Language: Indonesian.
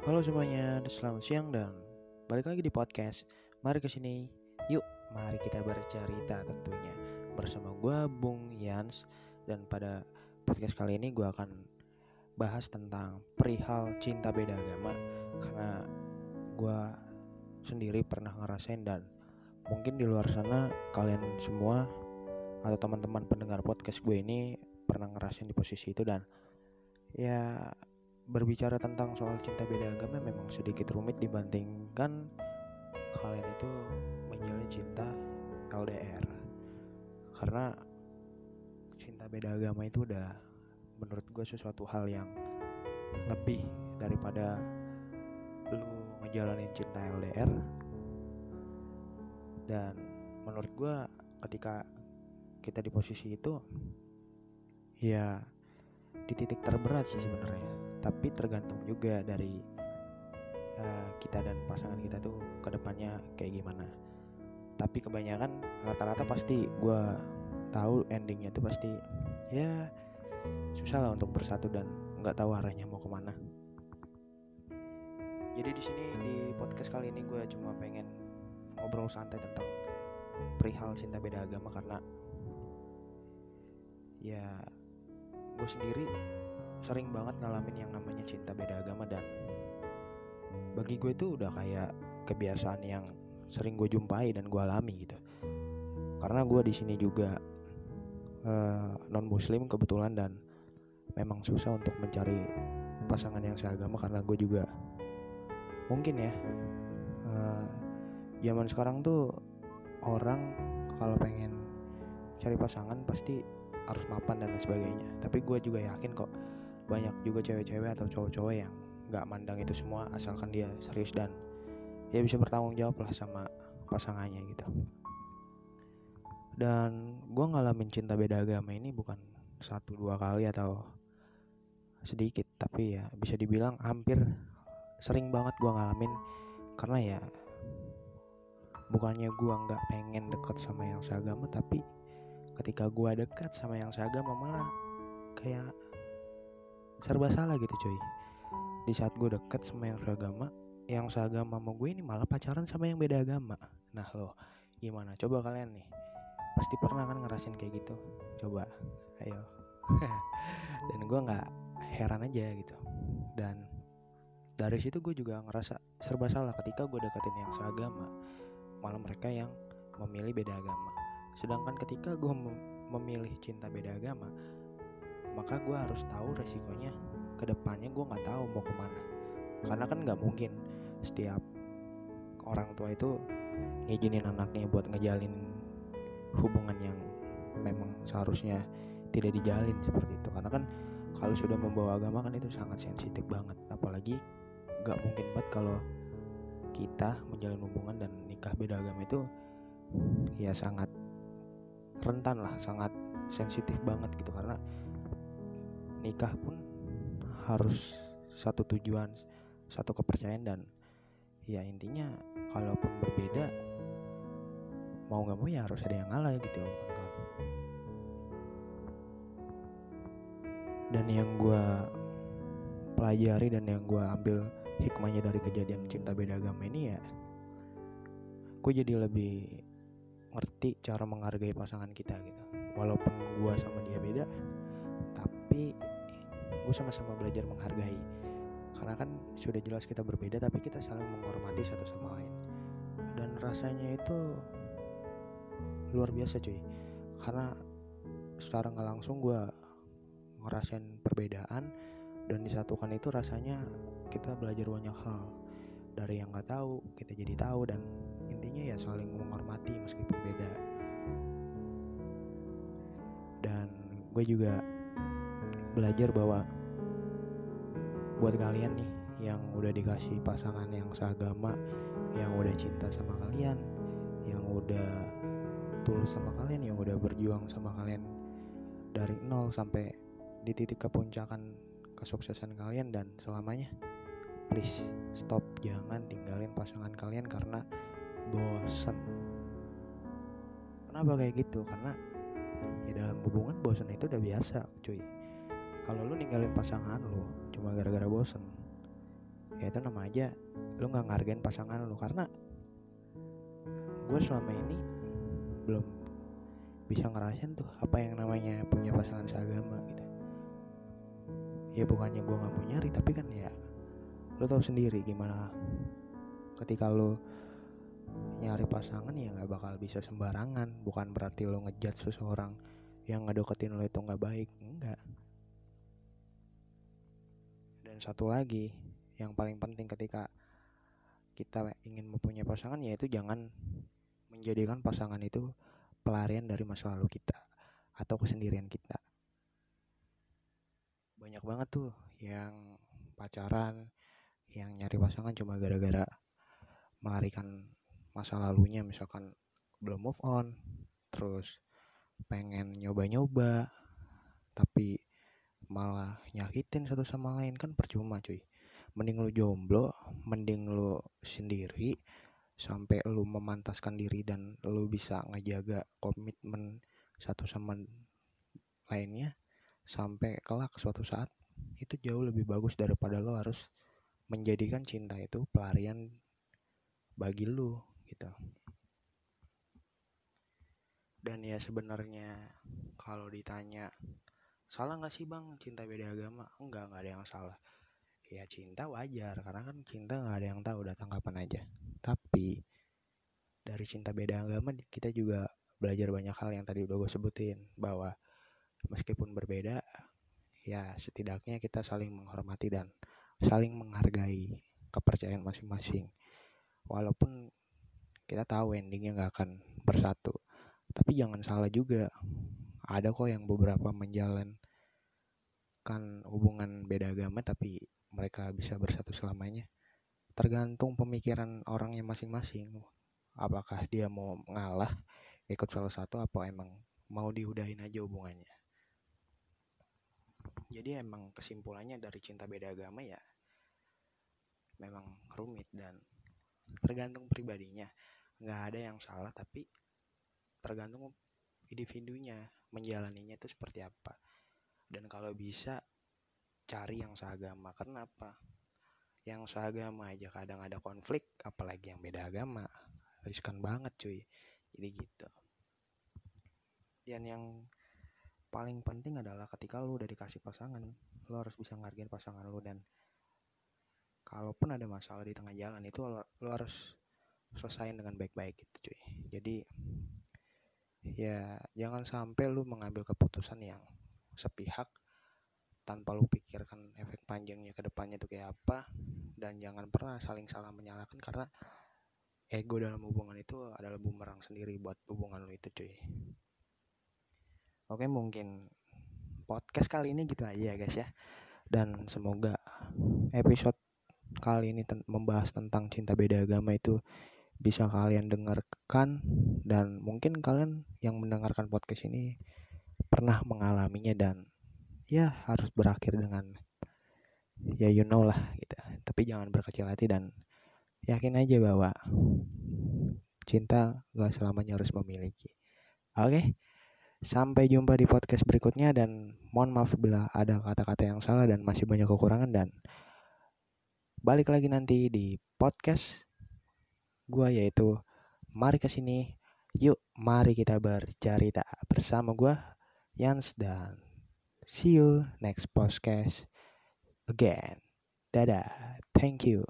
Halo semuanya, selamat siang dan balik lagi di podcast. Mari ke sini, yuk, mari kita bercerita tentunya bersama gue Bung Yans. Dan pada podcast kali ini gue akan bahas tentang perihal cinta beda agama. Karena gue sendiri pernah ngerasain dan mungkin di luar sana kalian semua atau teman-teman pendengar podcast gue ini pernah ngerasain di posisi itu dan ya berbicara tentang soal cinta beda agama memang sedikit rumit dibandingkan kalian itu menjalin cinta LDR karena cinta beda agama itu udah menurut gue sesuatu hal yang lebih daripada lu ngejalanin cinta LDR dan menurut gue ketika kita di posisi itu ya di titik terberat sih sebenarnya tapi tergantung juga dari uh, kita dan pasangan kita tuh ke depannya kayak gimana. Tapi kebanyakan rata-rata pasti gue tahu endingnya tuh pasti ya susah lah untuk bersatu dan nggak tahu arahnya mau ke mana. Jadi di sini di podcast kali ini gue cuma pengen ngobrol santai tentang perihal cinta beda agama karena ya gue sendiri sering banget ngalamin yang namanya cinta beda agama dan bagi gue itu udah kayak kebiasaan yang sering gue jumpai dan gue alami gitu. Karena gue di sini juga uh, eh, non muslim kebetulan dan memang susah untuk mencari pasangan yang seagama karena gue juga mungkin ya uh, zaman sekarang tuh orang kalau pengen cari pasangan pasti harus mapan dan sebagainya. Tapi gue juga yakin kok banyak juga cewek-cewek atau cowok-cowok yang nggak mandang itu semua asalkan dia serius dan dia bisa bertanggung jawab lah sama pasangannya gitu. Dan gue ngalamin cinta beda agama ini bukan satu dua kali atau sedikit tapi ya bisa dibilang hampir sering banget gue ngalamin karena ya bukannya gue nggak pengen deket sama yang seagama tapi ketika gue dekat sama yang seagama malah kayak serba salah gitu coy. Di saat gue deket sama yang seagama yang seagama sama gue ini malah pacaran sama yang beda agama. Nah lo gimana? Coba kalian nih pasti pernah kan ngerasin kayak gitu? Coba ayo. Dan gue nggak heran aja gitu. Dan dari situ gue juga ngerasa serba salah ketika gue deketin yang seagama. Malah mereka yang memilih beda agama. Sedangkan ketika gue memilih cinta beda agama maka gue harus tahu resikonya. Ke depannya gue nggak tahu mau ke mana. Karena kan nggak mungkin setiap orang tua itu ngizinin anaknya buat ngejalin hubungan yang memang seharusnya tidak dijalin seperti itu. Karena kan kalau sudah membawa agama kan itu sangat sensitif banget. Apalagi nggak mungkin banget kalau kita menjalin hubungan dan nikah beda agama itu ya sangat rentan lah sangat sensitif banget gitu. Karena nikah pun harus satu tujuan satu kepercayaan dan ya intinya kalaupun berbeda mau nggak mau ya harus ada yang ngalah gitu dan yang gue pelajari dan yang gue ambil hikmahnya dari kejadian cinta beda agama ini ya gue jadi lebih ngerti cara menghargai pasangan kita gitu. Walaupun gue sama dia beda gue sama-sama belajar menghargai. Karena kan sudah jelas kita berbeda tapi kita saling menghormati satu sama lain. Dan rasanya itu luar biasa cuy. Karena secara nggak langsung gue ngerasain perbedaan dan disatukan itu rasanya kita belajar banyak hal. Dari yang nggak tahu kita jadi tahu dan intinya ya saling menghormati meskipun beda. Dan gue juga belajar bahwa buat kalian nih yang udah dikasih pasangan yang seagama yang udah cinta sama kalian yang udah tulus sama kalian yang udah berjuang sama kalian dari nol sampai di titik kepuncakan kesuksesan kalian dan selamanya please stop. Jangan tinggalin pasangan kalian karena bosan kenapa kayak gitu? Karena ya dalam hubungan bosan itu udah biasa cuy. Kalau lu ninggalin pasangan lu cuma gara-gara bosen. Ya itu nama aja lu nggak ngargain pasangan lu. Karena gue selama ini belum bisa ngerasain tuh apa yang namanya punya pasangan seagama gitu. Ya bukannya gue nggak mau nyari tapi kan ya lo tau sendiri gimana ketika lo nyari pasangan ya nggak bakal bisa sembarangan. Bukan berarti lo ngejat seseorang yang ngedeketin lo itu nggak baik enggak dan satu lagi yang paling penting ketika kita ingin mempunyai pasangan yaitu jangan menjadikan pasangan itu pelarian dari masa lalu kita atau kesendirian kita. Banyak banget tuh yang pacaran yang nyari pasangan cuma gara-gara melarikan masa lalunya misalkan belum move on terus pengen nyoba-nyoba tapi malah nyakitin satu sama lain. Kan percuma cuy. Mending lu jomblo mending lu sendiri sampai lu memantaskan diri dan lu bisa ngejaga komitmen satu sama lainnya sampai kelak suatu saat itu jauh lebih bagus daripada lo harus menjadikan cinta itu pelarian bagi lu gitu. Dan ya sebenarnya kalau ditanya salah nggak sih bang? Cinta beda agama? Enggak nggak ada yang salah. Ya cinta wajar karena kan cinta nggak ada yang tahu datang kapan aja. Tapi dari cinta beda agama kita juga belajar banyak hal yang tadi udah gue sebutin bahwa meskipun berbeda ya setidaknya kita saling menghormati dan saling menghargai kepercayaan masing-masing. Walaupun kita tahu endingnya nggak akan bersatu tapi jangan salah juga. Ada kok yang beberapa menjalankan hubungan beda agama tapi mereka bisa bersatu selamanya. Tergantung pemikiran orangnya masing-masing. Apakah dia mau ngalah ikut salah satu apa emang mau diudahin aja hubungannya. Jadi emang kesimpulannya dari cinta beda agama ya memang rumit dan tergantung pribadinya. Nggak ada yang salah tapi tergantung individunya menjalaninya itu seperti apa dan kalau bisa cari yang seagama. Karena apa? Yang seagama aja kadang ada konflik apalagi yang beda agama. Riskan banget cuy. Jadi gitu. Dan yang paling penting adalah ketika lu udah dikasih pasangan lu harus bisa ngargain pasangan lu. Dan kalaupun ada masalah di tengah jalan itu lu, harus selesaiin dengan baik-baik gitu cuy. Jadi ya jangan sampai lu mengambil keputusan yang sepihak tanpa lu pikirkan efek panjangnya ke depannya itu kayak apa dan jangan pernah saling salah menyalahkan karena ego dalam hubungan itu adalah bumerang sendiri buat hubungan lu itu cuy. Oke mungkin podcast kali ini gitu aja ya guys ya. Dan semoga episode kali ini ten membahas tentang cinta beda agama itu bisa kalian dengarkan dan mungkin kalian yang mendengarkan podcast ini pernah mengalaminya dan ya harus berakhir dengan ya you know lah gitu. Tapi jangan berkecil hati dan yakin aja bahwa cinta gak selamanya harus memiliki. Oke okay? sampai jumpa di podcast berikutnya dan mohon maaf bila ada kata-kata yang salah dan masih banyak kekurangan dan balik lagi nanti di podcast gue yaitu mari ke sini yuk mari kita bercerita bersama gue Yans dan see you next podcast again. Dadah. Thank you